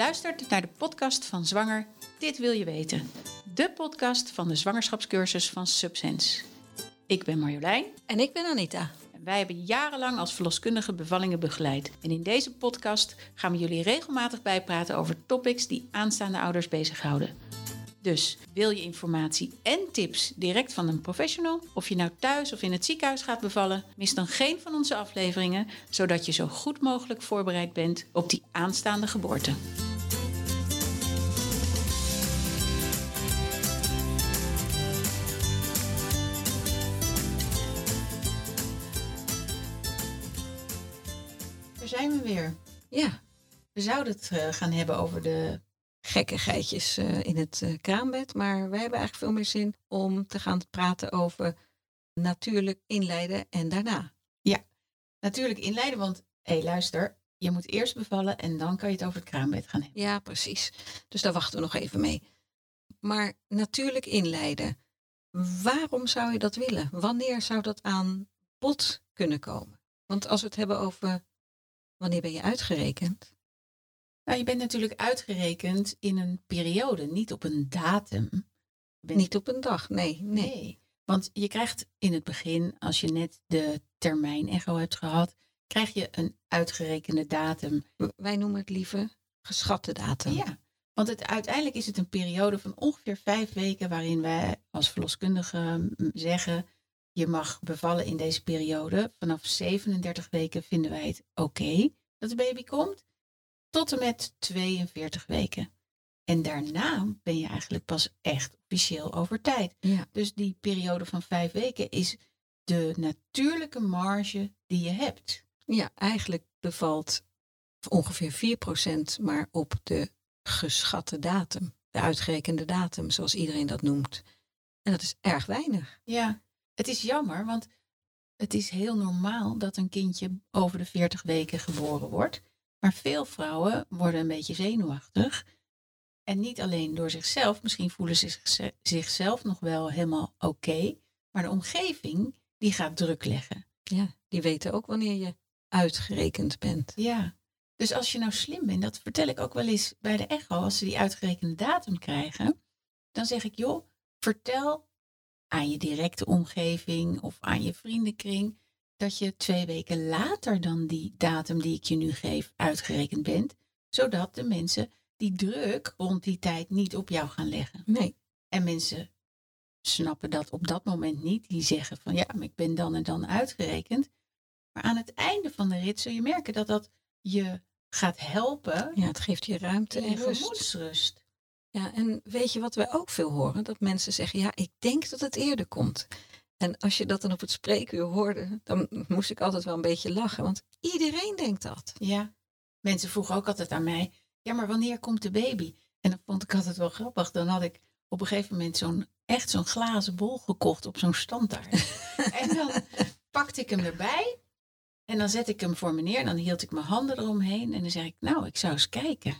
luistert naar de podcast van Zwanger Dit Wil Je Weten. De podcast van de zwangerschapscursus van Subsense. Ik ben Marjolein. En ik ben Anita. En wij hebben jarenlang als verloskundige bevallingen begeleid. En in deze podcast gaan we jullie regelmatig bijpraten over topics die aanstaande ouders bezighouden. Dus wil je informatie en tips direct van een professional, of je nou thuis of in het ziekenhuis gaat bevallen, mis dan geen van onze afleveringen, zodat je zo goed mogelijk voorbereid bent op die aanstaande geboorte. Weer. Ja, We zouden het eh, gaan hebben over de gekkigheidjes eh, in het eh, kraambed. Maar wij hebben eigenlijk veel meer zin om te gaan praten over natuurlijk inleiden en daarna. natuurlijk inleiden. Want hé, hey, luister, je moet eerst bevallen en dan kan je het over het kraambed gaan hebben. Ja, precies. Dus daar wachten we nog even mee. Maar natuurlijk inleiden. Waarom zou je dat willen? Wanneer zou dat aan bod kunnen komen? Want als we het hebben over wanneer ben je uitgerekend? Nou, je bent natuurlijk uitgerekend in een periode, niet op een datum. Bent- Niet op een dag, nee, nee. Nee. Want je krijgt in het begin, als je net de termijn echo hebt gehad, krijg je een uitgerekende datum. Wij noemen het liever geschatte datum. Ja. Want het, uiteindelijk is het een periode van ongeveer vijf weken waarin wij als verloskundigen mm, zeggen, je mag bevallen in deze periode. Vanaf 37 weken vinden wij het oké dat de baby komt, tot en met 42 weken. En daarna ben je eigenlijk pas echt officieel over tijd. Ja. Dus die periode van vijf weken is de natuurlijke marge die je hebt. Ja, eigenlijk bevalt ongeveer 4% maar op de geschatte datum. De uitgerekende datum, zoals iedereen dat noemt. En dat is erg weinig. Ja, het is jammer, want het is heel normaal dat een kindje over de 40 weken geboren wordt. Maar veel vrouwen worden een beetje zenuwachtig. En niet alleen door zichzelf, misschien voelen ze zich- zichzelf nog wel helemaal oké. maar de omgeving, die gaat druk leggen. Ja, die weten ook wanneer je uitgerekend bent. Ja. Dus als je nou slim bent, dat vertel ik ook wel eens bij de echo, als ze die uitgerekende datum krijgen, dan zeg ik, joh, vertel aan je directe omgeving of aan je vriendenkring dat je twee weken later dan die datum die ik je nu geef uitgerekend bent, zodat de mensen die druk rond die tijd niet op jou gaan leggen. Nee, En mensen snappen dat op dat moment niet. Die zeggen van ja, maar ik ben dan en dan uitgerekend. Maar aan het einde van de rit zul je merken dat dat je gaat helpen ja, het geeft je ruimte en rust. gemoedsrust. Ja, en weet je wat wij ook veel horen? Dat mensen zeggen, ja, ik denk dat het eerder komt. En als je dat dan op het spreekuur hoorde, dan moest ik altijd wel een beetje lachen. Want iedereen denkt dat. Ja. Mensen vroegen ook altijd aan mij, ja, maar wanneer komt de baby? En dat vond ik altijd wel grappig. Dan had ik op een gegeven moment zo'n echt zo'n glazen bol gekocht op zo'n standaard. en dan pakte ik hem erbij. En dan zette ik hem voor me neer. En dan hield ik mijn handen eromheen. En dan zei ik, nou, ik zou eens kijken.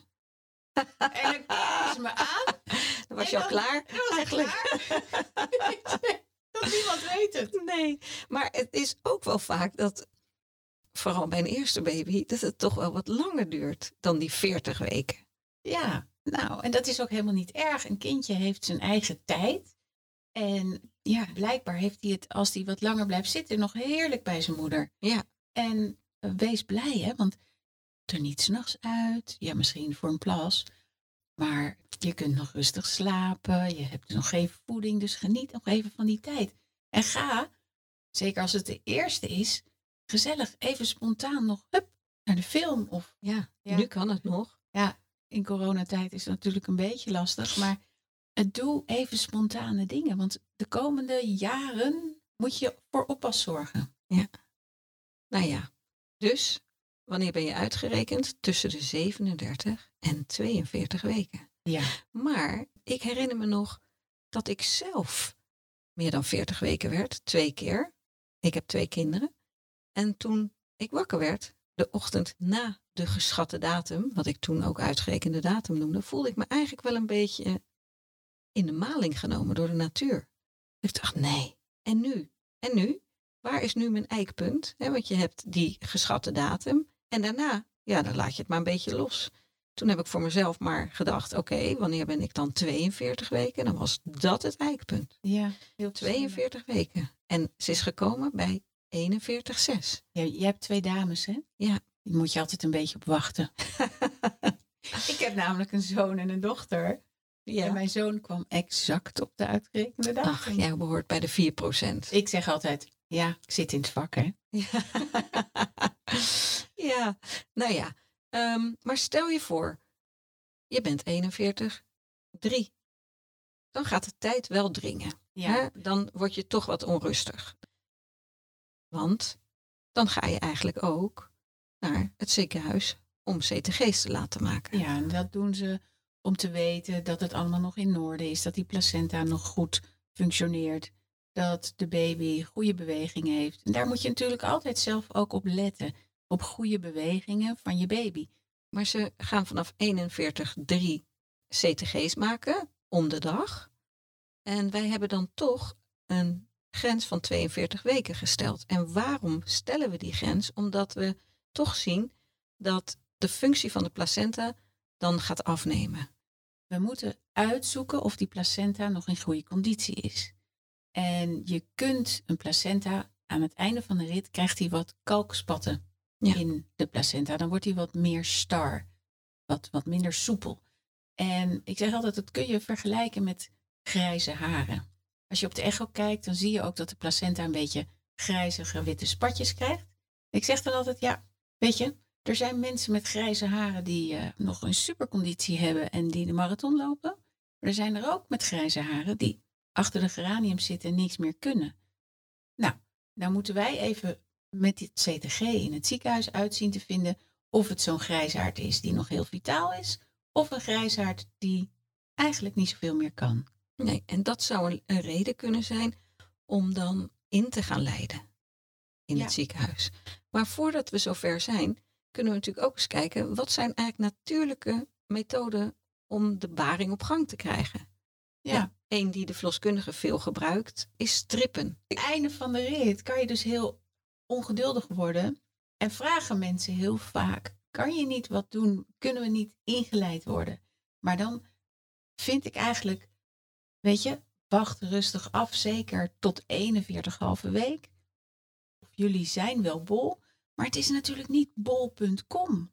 en dan keken ze me aan. Dan was je al klaar Dan was eigenlijk. klaar. dat niemand weet het. Nee, maar het is ook wel vaak dat, vooral bij een eerste baby, dat het toch wel wat langer duurt dan die 40 weken. Ja, nou, en dat is ook helemaal niet erg. Een kindje heeft zijn eigen tijd. En ja, blijkbaar heeft hij het, als hij wat langer blijft zitten, nog heerlijk bij zijn moeder. Ja. En wees blij, hè, want er niet s'nachts uit. Ja, misschien voor een plas. Maar je kunt nog rustig slapen. Je hebt nog geen voeding, dus geniet nog even van die tijd. En ga, zeker als het de eerste is, gezellig even spontaan nog hup, naar de film of Ja, Ja. nu kan het nog. in coronatijd is het natuurlijk een beetje lastig, maar het doe even spontane dingen. Want de komende jaren moet je voor oppas zorgen. Nou ja, dus wanneer ben je uitgerekend? Tussen de 37 en 42 weken. Ja. Maar ik herinner me nog dat ik zelf meer dan 40 weken werd, twee keer. Ik heb twee kinderen. En toen ik wakker werd, de ochtend na de geschatte datum, wat ik toen ook uitgerekende datum noemde, voelde ik me eigenlijk wel een beetje in de maling genomen door de natuur. Ik dacht, nee, en nu? En nu? Waar is nu mijn eikpunt? Want je hebt die geschatte datum en daarna, ja, dan laat je het maar een beetje los. Toen heb ik voor mezelf maar gedacht, oké, wanneer ben ik dan 42 weken? Dan was dat het eikpunt. Ja, heel 42 weken. En ze is gekomen bij 41,6. Ja, jij hebt twee dames, hè? Ja. Die moet je altijd een beetje op wachten. ik heb namelijk een zoon en een dochter. En Ja. mijn zoon kwam exact op de uitgerekende datum. Ach, jij behoort bij de 4%. Ik zeg altijd, ja, ik zit in het vak, hè? Ja, ja. nou ja. Ehm, maar stel je voor, je bent 41, 3. Dan gaat de tijd wel dringen. Ja, Hè? Dan word je toch wat onrustig. Want dan ga je eigenlijk ook naar het ziekenhuis om CTG's te laten maken. ja, en dat doen ze om te weten dat het allemaal nog in orde is. Dat die placenta nog goed functioneert. Dat de baby goede beweging heeft. En daar moet je natuurlijk altijd zelf ook op letten. Op goede bewegingen van je baby. Maar ze gaan vanaf 41,3 CTG's maken om de dag. En wij hebben dan toch een grens van 42 weken gesteld. En waarom stellen we die grens? Omdat we toch zien dat de functie van de placenta dan gaat afnemen. We moeten uitzoeken of die placenta nog in goede conditie is. En je kunt een placenta aan het einde van de rit krijgt hij wat kalkspatten Ja. in de placenta. Dan wordt hij wat meer star, wat, wat minder soepel. En ik zeg altijd, dat kun je vergelijken met grijze haren. Als je op de echo kijkt, dan zie je ook dat de placenta een beetje grijzige witte spatjes krijgt. Ik zeg dan altijd, ja, weet je, er zijn mensen met grijze haren die eh, nog een superconditie hebben en die de marathon lopen. Maar er zijn er ook met grijze haren die achter de geranium zitten en niks meer kunnen. Nou, nou moeten wij even met dit CTG in het ziekenhuis uitzien te vinden of het zo'n grijsaard is die nog heel vitaal is, of een grijsaard die eigenlijk niet zoveel meer kan. Nee, en dat zou een, een reden kunnen zijn om dan in te gaan leiden in Ja. het ziekenhuis. Maar voordat we zover zijn, kunnen we natuurlijk ook eens kijken wat zijn eigenlijk natuurlijke methoden om de baring op gang te krijgen. Ja. Ja. Eén die de verloskundige veel gebruikt is strippen. Het einde van de rit kan je dus heel ongeduldig worden en vragen mensen heel vaak: kan je niet wat doen? Kunnen we niet ingeleid worden? Maar dan vind ik eigenlijk, weet je, wacht rustig af, zeker tot 41,5 week. Of jullie zijn wel bol, maar het is natuurlijk niet bol.com.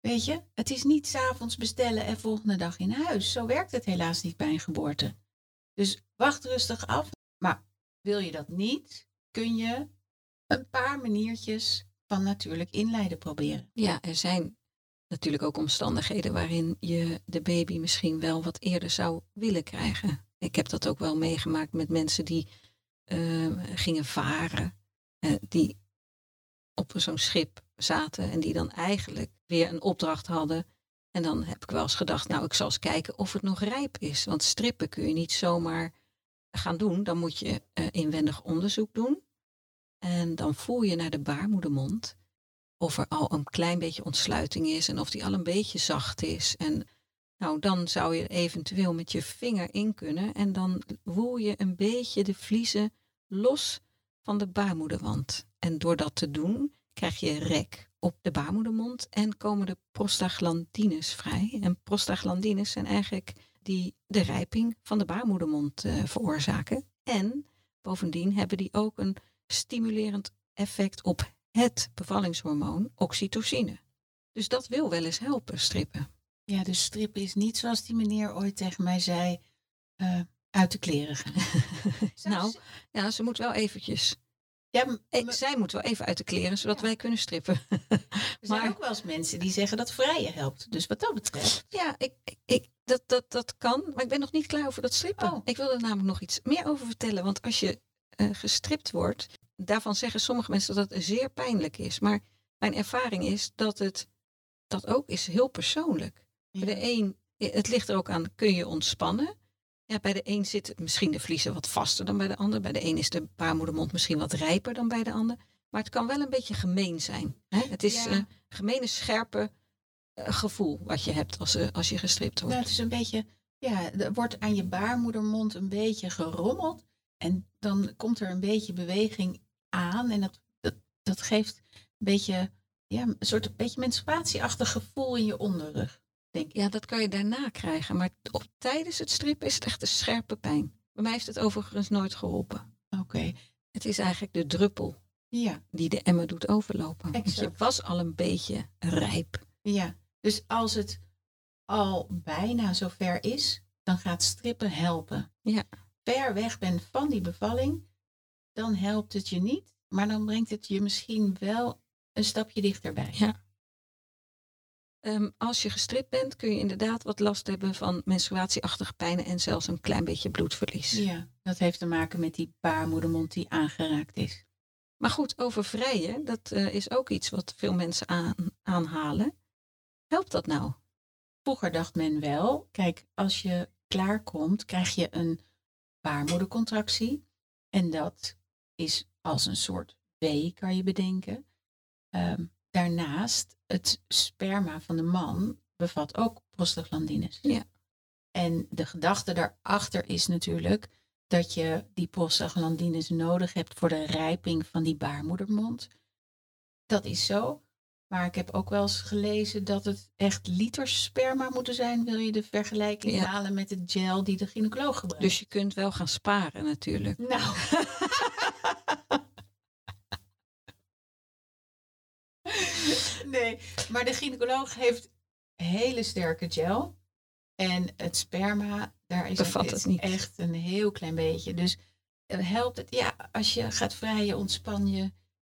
Weet je, het is niet s'avonds bestellen en volgende dag in huis. Zo werkt het helaas niet bij een geboorte. Dus wacht rustig af. Maar wil je dat niet, kun je een paar maniertjes van natuurlijk inleiden proberen. Ja, er zijn natuurlijk ook omstandigheden waarin je de baby misschien wel wat eerder zou willen krijgen. Ik heb dat ook wel meegemaakt met mensen die eh, gingen varen, eh, die op zo'n schip zaten en die dan eigenlijk weer een opdracht hadden. En dan heb ik wel eens gedacht, nou, ik zal eens kijken of het nog rijp is. Want strippen kun je niet zomaar gaan doen. Dan moet je eh, inwendig onderzoek doen. En dan voel je naar de baarmoedermond of er al een klein beetje ontsluiting is en of die al een beetje zacht is. En nou, dan zou je eventueel met je vinger in kunnen en dan woel je een beetje de vliezen los van de baarmoederwand. En door dat te doen krijg je rek op de baarmoedermond en komen de prostaglandines vrij. En prostaglandines zijn eigenlijk die de rijping van de baarmoedermond eh, veroorzaken. En bovendien hebben die ook een stimulerend effect op het bevallingshormoon oxytocine. Dus dat wil wel eens helpen, strippen. Ja, dus strippen is niet zoals die meneer ooit tegen mij zei, eh, uit de kleren gaan. Nou, ja, ze moet wel eventjes. Ja, zij moet wel even uit de kleren, zodat Ja. wij kunnen strippen. er zijn maar- ook wel eens mensen die zeggen dat vrijen helpt. Dus wat dat betreft. ja, ik, ik- dat, dat, dat kan, maar ik ben nog niet klaar over dat strippen. Oh. Ik wil er namelijk nog iets meer over vertellen. Want als je eh, gestript wordt, daarvan zeggen sommige mensen dat het zeer pijnlijk is. Maar mijn ervaring is dat het dat ook is heel persoonlijk. Bij de een, het ligt er ook aan, kun je ontspannen? Ja, bij de een zit misschien de vliezen wat vaster dan bij de ander. Bij de een is de baarmoedermond misschien wat rijper dan bij de ander. Maar het kan wel een beetje gemeen zijn. Hè? Het is Ja. een gemene, scherpe eh, gevoel wat je hebt als, eh, als je gestript wordt. Nou, het is een beetje, ja, er wordt aan je baarmoedermond een beetje gerommeld. En dan komt er een beetje beweging aan. En dat, dat, dat geeft een beetje ja, een soort beetje menstruatieachtig gevoel in je onderrug, denk ik. Ja, dat kan je daarna krijgen. Maar op, tijdens het strippen is het echt een scherpe pijn. Bij mij heeft het overigens nooit geholpen. Oké, Het is eigenlijk de druppel ja, die de emmer doet overlopen. Want je Exact. was al een beetje rijp. ja. Dus als het al bijna zover is, dan gaat strippen helpen. Ja. Ver weg bent van die bevalling, dan helpt het je niet. Maar dan brengt het je misschien wel een stapje dichterbij. Ja. Ehm, als je gestript bent, kun je inderdaad wat last hebben van menstruatieachtige pijnen en zelfs een klein beetje bloedverlies. Ja, dat heeft te maken met die baarmoedermond die aangeraakt is. Maar goed, over vrijen, dat eh, is ook iets wat veel mensen aan, aanhalen. Helpt dat nou? Vroeger dacht men wel, kijk, als je klaarkomt, krijg je een baarmoedercontractie. En dat is als een soort wee, kan je bedenken. Ehm, daarnaast, het sperma van de man bevat ook prostaglandines. Ja. En de gedachte daarachter is natuurlijk dat je die prostaglandines nodig hebt voor de rijping van die baarmoedermond. Dat is zo. Maar ik heb ook wel eens gelezen dat het echt liters sperma moeten zijn. Wil je de vergelijking Ja. halen met de gel die de gynaecoloog gebruikt? Dus je kunt wel gaan sparen natuurlijk. Nou. nee, maar de gynaecoloog heeft hele sterke gel. En het sperma, daar is Bevat het, niet. echt een heel klein beetje. Dus eh, helpt het, ja, als je gaat vrijen, ontspan je.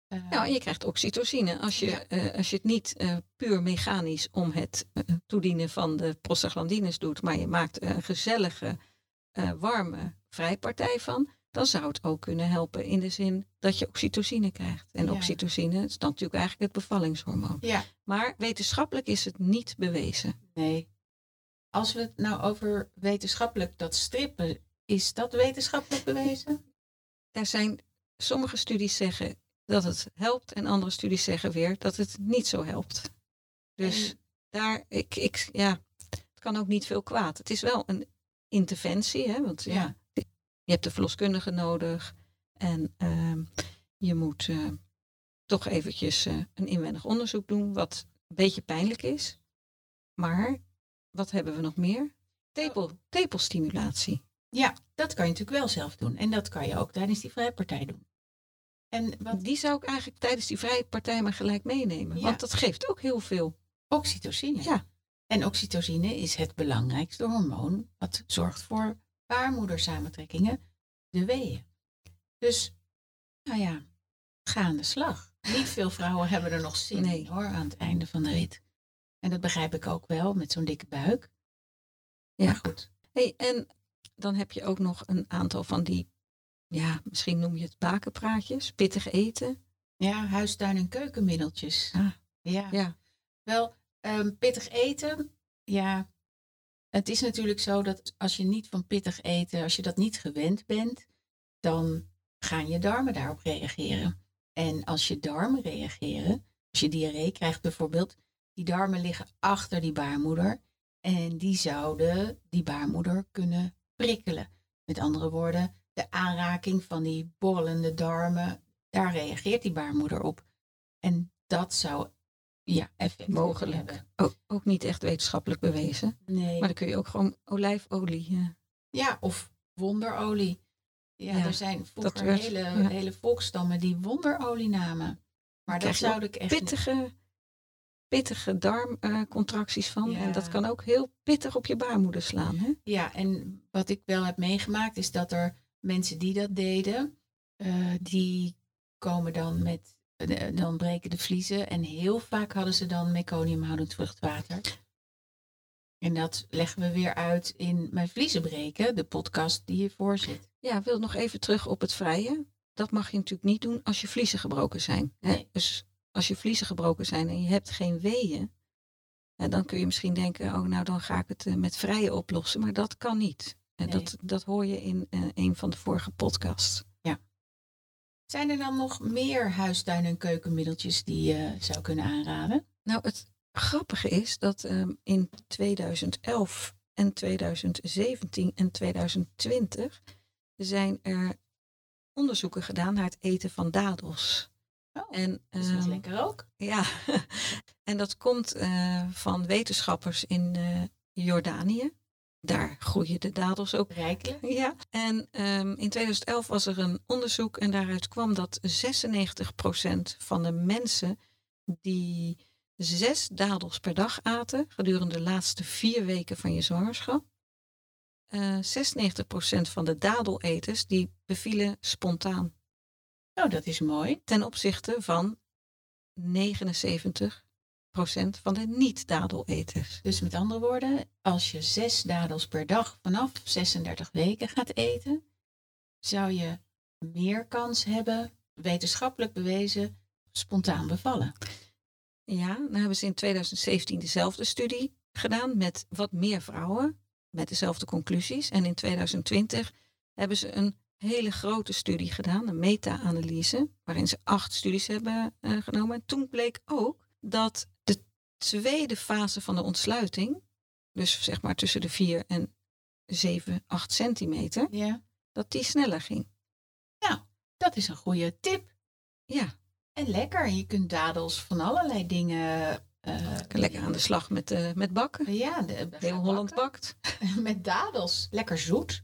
eh, Ja, en je krijgt oxytocine. Als je, Ja. eh, als je het niet puur mechanisch om het toedienen van de prostaglandines doet, maar je maakt een gezellige, warme vrijpartij van, dan zou het ook kunnen helpen in de zin dat je oxytocine krijgt. En Ja. oxytocine is dan natuurlijk eigenlijk het bevallingshormoon. ja, Maar wetenschappelijk is het niet bewezen. nee. Als we het nou over wetenschappelijk dat strippen, is dat wetenschappelijk bewezen? Er zijn sommige studies zeggen dat het helpt en andere studies zeggen weer dat het niet zo helpt. Dus En- daar, ik, ik, ja, het kan ook niet veel kwaad. Het is wel een interventie, hè, want ja. Ja. Je hebt de verloskundige nodig en ehm, je moet eh, toch eventjes eh, een inwendig onderzoek doen, wat een beetje pijnlijk is. Maar wat hebben we nog meer? Tepel, tepelstimulatie. Ja, dat kan je natuurlijk wel zelf doen. En dat kan je ook tijdens die vrijpartij doen. En wat Die zou ik eigenlijk tijdens die vrije partij maar gelijk meenemen. Ja. Want dat geeft ook heel veel. oxytocine. Ja. En oxytocine is het belangrijkste hormoon wat zorgt voor baarmoedersamentrekkingen, de weeën. Dus, nou ja, ga aan de slag. Niet veel vrouwen hebben er nog zin Nee. in hoor, aan het einde van de rit. En dat begrijp ik ook wel met zo'n dikke buik. Ja. Maar goed. Hey, en dan heb je ook nog een aantal van die, ja, misschien noem je het bakenpraatjes, pittig eten. Ja, huistuin- en keukenmiddeltjes. Ah. Ja. Ja, Wel, ehm, pittig eten. Ja, het is natuurlijk zo dat als je niet van pittig eten, als je dat niet gewend bent, dan gaan je darmen daarop reageren. En als je darmen reageren, als je diarree krijgt bijvoorbeeld, die darmen liggen achter die baarmoeder en die zouden die baarmoeder kunnen prikkelen. Met andere woorden, de aanraking van die borrelende darmen, daar reageert die baarmoeder op. En dat zou ja, effect mogelijk. Ook, ook niet echt wetenschappelijk bewezen. Nee. Maar dan kun je ook gewoon olijfolie. eh, Ja, of wonderolie. Ja, Ja, er zijn vroeger werd- hele, ja. hele volkstammen die wonderolie namen. Maar dat zou ik echt niet- pittige, pittige darmcontracties van. Ja. En dat kan ook heel pittig op je baarmoeder slaan. Hè? Ja, en wat ik wel heb meegemaakt is dat er mensen die dat deden, eh, die komen dan met, dan breken de vliezen. En heel vaak hadden ze dan meconiumhoudend vruchtwater. En dat leggen we weer uit in Mijn Vliezen breken, de podcast die hiervoor zit. Ja, ik wil nog even terug op het vrije. Dat mag je natuurlijk niet doen als je vliezen gebroken zijn. Hè? Nee. Dus als je vliezen gebroken zijn en je hebt geen weeën, dan kun je misschien denken, oh nou dan ga ik het eh, met vrije oplossen. Maar dat kan niet. En Nee. dat, dat hoor je in eh, een van de vorige podcasts. Zijn er dan nog meer huistuin- en keukenmiddeltjes die je zou kunnen aanraden? Nou, het grappige is dat ehm, in 2011 en 2017 en 2020 zijn er onderzoeken gedaan naar het eten van dadels. Oh, En, dat is nog ehm, lekker ook. Ja, en dat komt eh, van wetenschappers in eh, Jordanië. Daar groeien de dadels ook. Rijkelijk. Ja, en ehm, in 2011 was er een onderzoek en daaruit kwam dat 96% van de mensen die zes dadels per dag aten gedurende de laatste vier weken van je zwangerschap, eh 96% van de dadeleters die bevielen spontaan Oh, dat is mooi. ten opzichte van 79% van de niet-dadeleters. Dus met andere woorden, als je zes dadels per dag vanaf 36 weken gaat eten, zou je meer kans hebben, wetenschappelijk bewezen, spontaan bevallen. Ja, dan hebben ze in 2017 dezelfde studie gedaan met wat meer vrouwen, met dezelfde conclusies. En in 2020 hebben ze een hele grote studie gedaan, een meta-analyse, waarin ze acht studies hebben eh, genomen. En toen bleek ook dat tweede fase van de ontsluiting, dus zeg maar tussen de 4 en 7, 8 centimeter, Ja. dat die sneller ging. Dat is een goede tip. Ja, En lekker. Je kunt dadels van allerlei dingen. eh, lekker aan de slag met, eh, met bakken. Ja, de, Heel Holland bakt. Met dadels. Lekker zoet.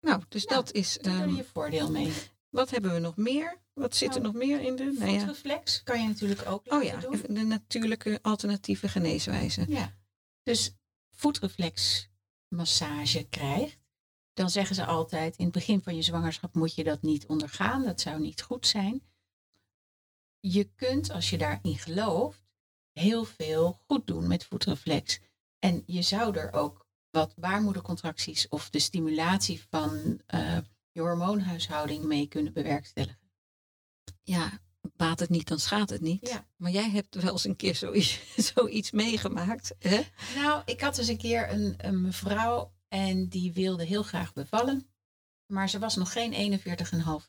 Nou, dus Ja, dat is. Daar je voordeel mee. wat hebben we nog meer? Wat zit er Nou, nog meer in de? Nou ja. Voetreflex kan je natuurlijk ook Oh ja, doen. de natuurlijke alternatieve geneeswijze. Ja. Dus voetreflex massage krijgt, dan zeggen ze altijd in het begin van je zwangerschap moet je dat niet ondergaan. Dat zou niet goed zijn. Je kunt, als je daarin gelooft, heel veel goed doen met voetreflex. En je zou er ook wat baarmoedercontracties of de stimulatie van eh, je hormoonhuishouding mee kunnen bewerkstelligen. Ja, baat het niet, dan schaadt het niet. Ja. Maar jij hebt wel eens een keer zoiets, zoiets meegemaakt. Hè? Nou, ik had eens een keer een, een mevrouw en die wilde heel graag bevallen. Maar ze was nog geen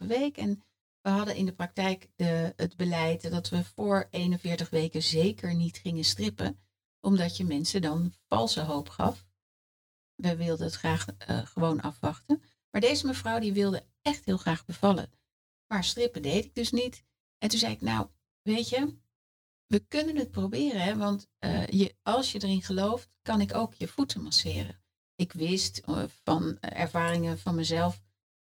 41,5 week. En we hadden in de praktijk de, het beleid dat we voor 41 weken zeker niet gingen strippen. Omdat je mensen dan valse hoop gaf. We wilden het graag eh, gewoon afwachten. Maar deze mevrouw die wilde echt heel graag bevallen. Maar strippen deed ik dus niet. En toen zei ik, nou, weet je, we kunnen het proberen, want eh, je, als je erin gelooft, kan ik ook je voeten masseren. Ik wist eh, van ervaringen van mezelf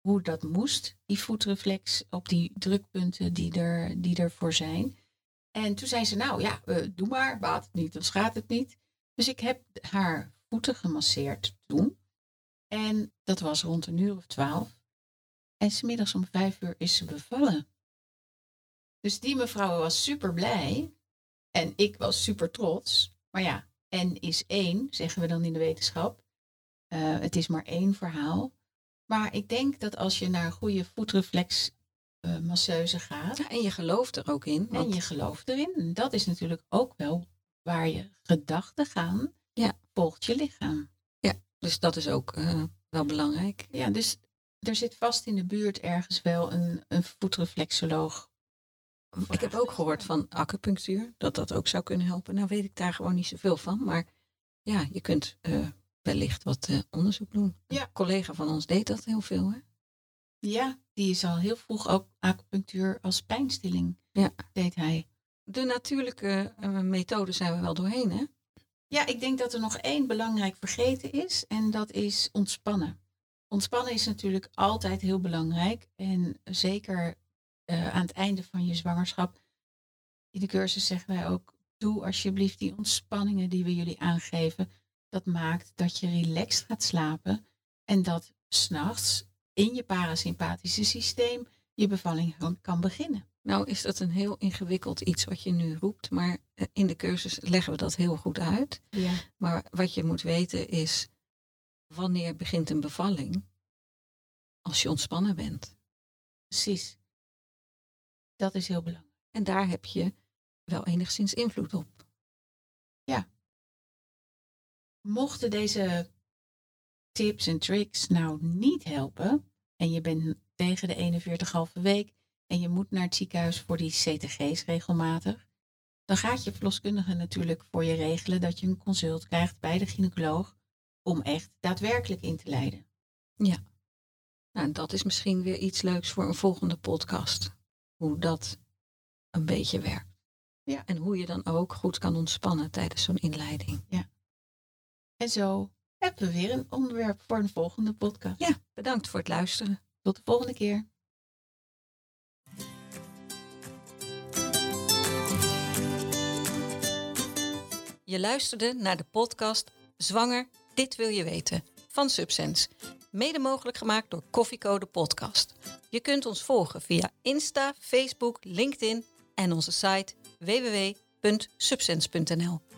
hoe dat moest, die voetreflex op die drukpunten die er, die ervoor zijn. En toen zei ze, nou ja, eh, doe maar, baat het niet, dan schaadt het niet. Dus ik heb haar voeten gemasseerd toen. En dat was rond een uur of twaalf. En smiddags om vijf uur is ze bevallen. Dus die mevrouw was super blij. En ik was super trots. Maar ja, N is één, zeggen we dan in de wetenschap. Eh, het is maar één verhaal. Maar ik denk dat als je naar een goede voetreflex eh, masseuse gaat. Ja, en je gelooft er ook in. En Want je gelooft erin. En dat is natuurlijk ook wel waar je gedachten gaan. Ja. Volgt je lichaam. Dus dat is ook eh, wel belangrijk. Ja, dus er zit vast in de buurt ergens wel een, een voetreflexoloog. Ik heb ook gehoord van acupunctuur, dat dat ook zou kunnen helpen. Nou weet ik daar gewoon niet zoveel van. Maar ja, je kunt eh, wellicht wat eh, onderzoek doen. Ja. Een collega van ons deed dat heel veel. Hè? Ja, die is al heel vroeg ook acupunctuur als pijnstilling. Ja. Deed hij. De natuurlijke eh, methode zijn we wel doorheen, hè? Ja, ik denk dat er nog één belangrijk vergeten is. En dat is ontspannen. Ontspannen is natuurlijk altijd heel belangrijk. En zeker eh, aan het einde van je zwangerschap. In de cursus zeggen wij ook, doe alsjeblieft die ontspanningen die we jullie aangeven. Dat maakt dat je relaxed gaat slapen. En dat s'nachts in je parasympathische systeem je bevalling kan beginnen. Nou is dat een heel ingewikkeld iets wat je nu roept. Maar eh, in de cursus leggen we dat heel goed uit. Ja. Maar wat je moet weten is, wanneer begint een bevalling? Als je ontspannen bent. Precies. Dat is heel belangrijk. En daar heb je wel enigszins invloed op. Mochten deze tips en tricks nou niet helpen en je bent tegen de 41,5 week en je moet naar het ziekenhuis voor die CTG's regelmatig, dan gaat je verloskundige natuurlijk voor je regelen dat je een consult krijgt bij de gynaecoloog om echt daadwerkelijk in te leiden. Nou, dat is misschien weer iets leuks voor een volgende podcast. hoe dat een beetje werkt. Ja. En hoe je dan ook goed kan ontspannen tijdens zo'n inleiding. En zo hebben we weer een onderwerp voor een volgende podcast. Ja, bedankt voor het luisteren. Tot de volgende keer. Je luisterde naar de podcast Zwanger, dit wil je weten van Subsense. Mede mogelijk gemaakt door Koffiecode Podcast. Je kunt ons volgen via Insta, Facebook, LinkedIn en onze site www.subsense.nl.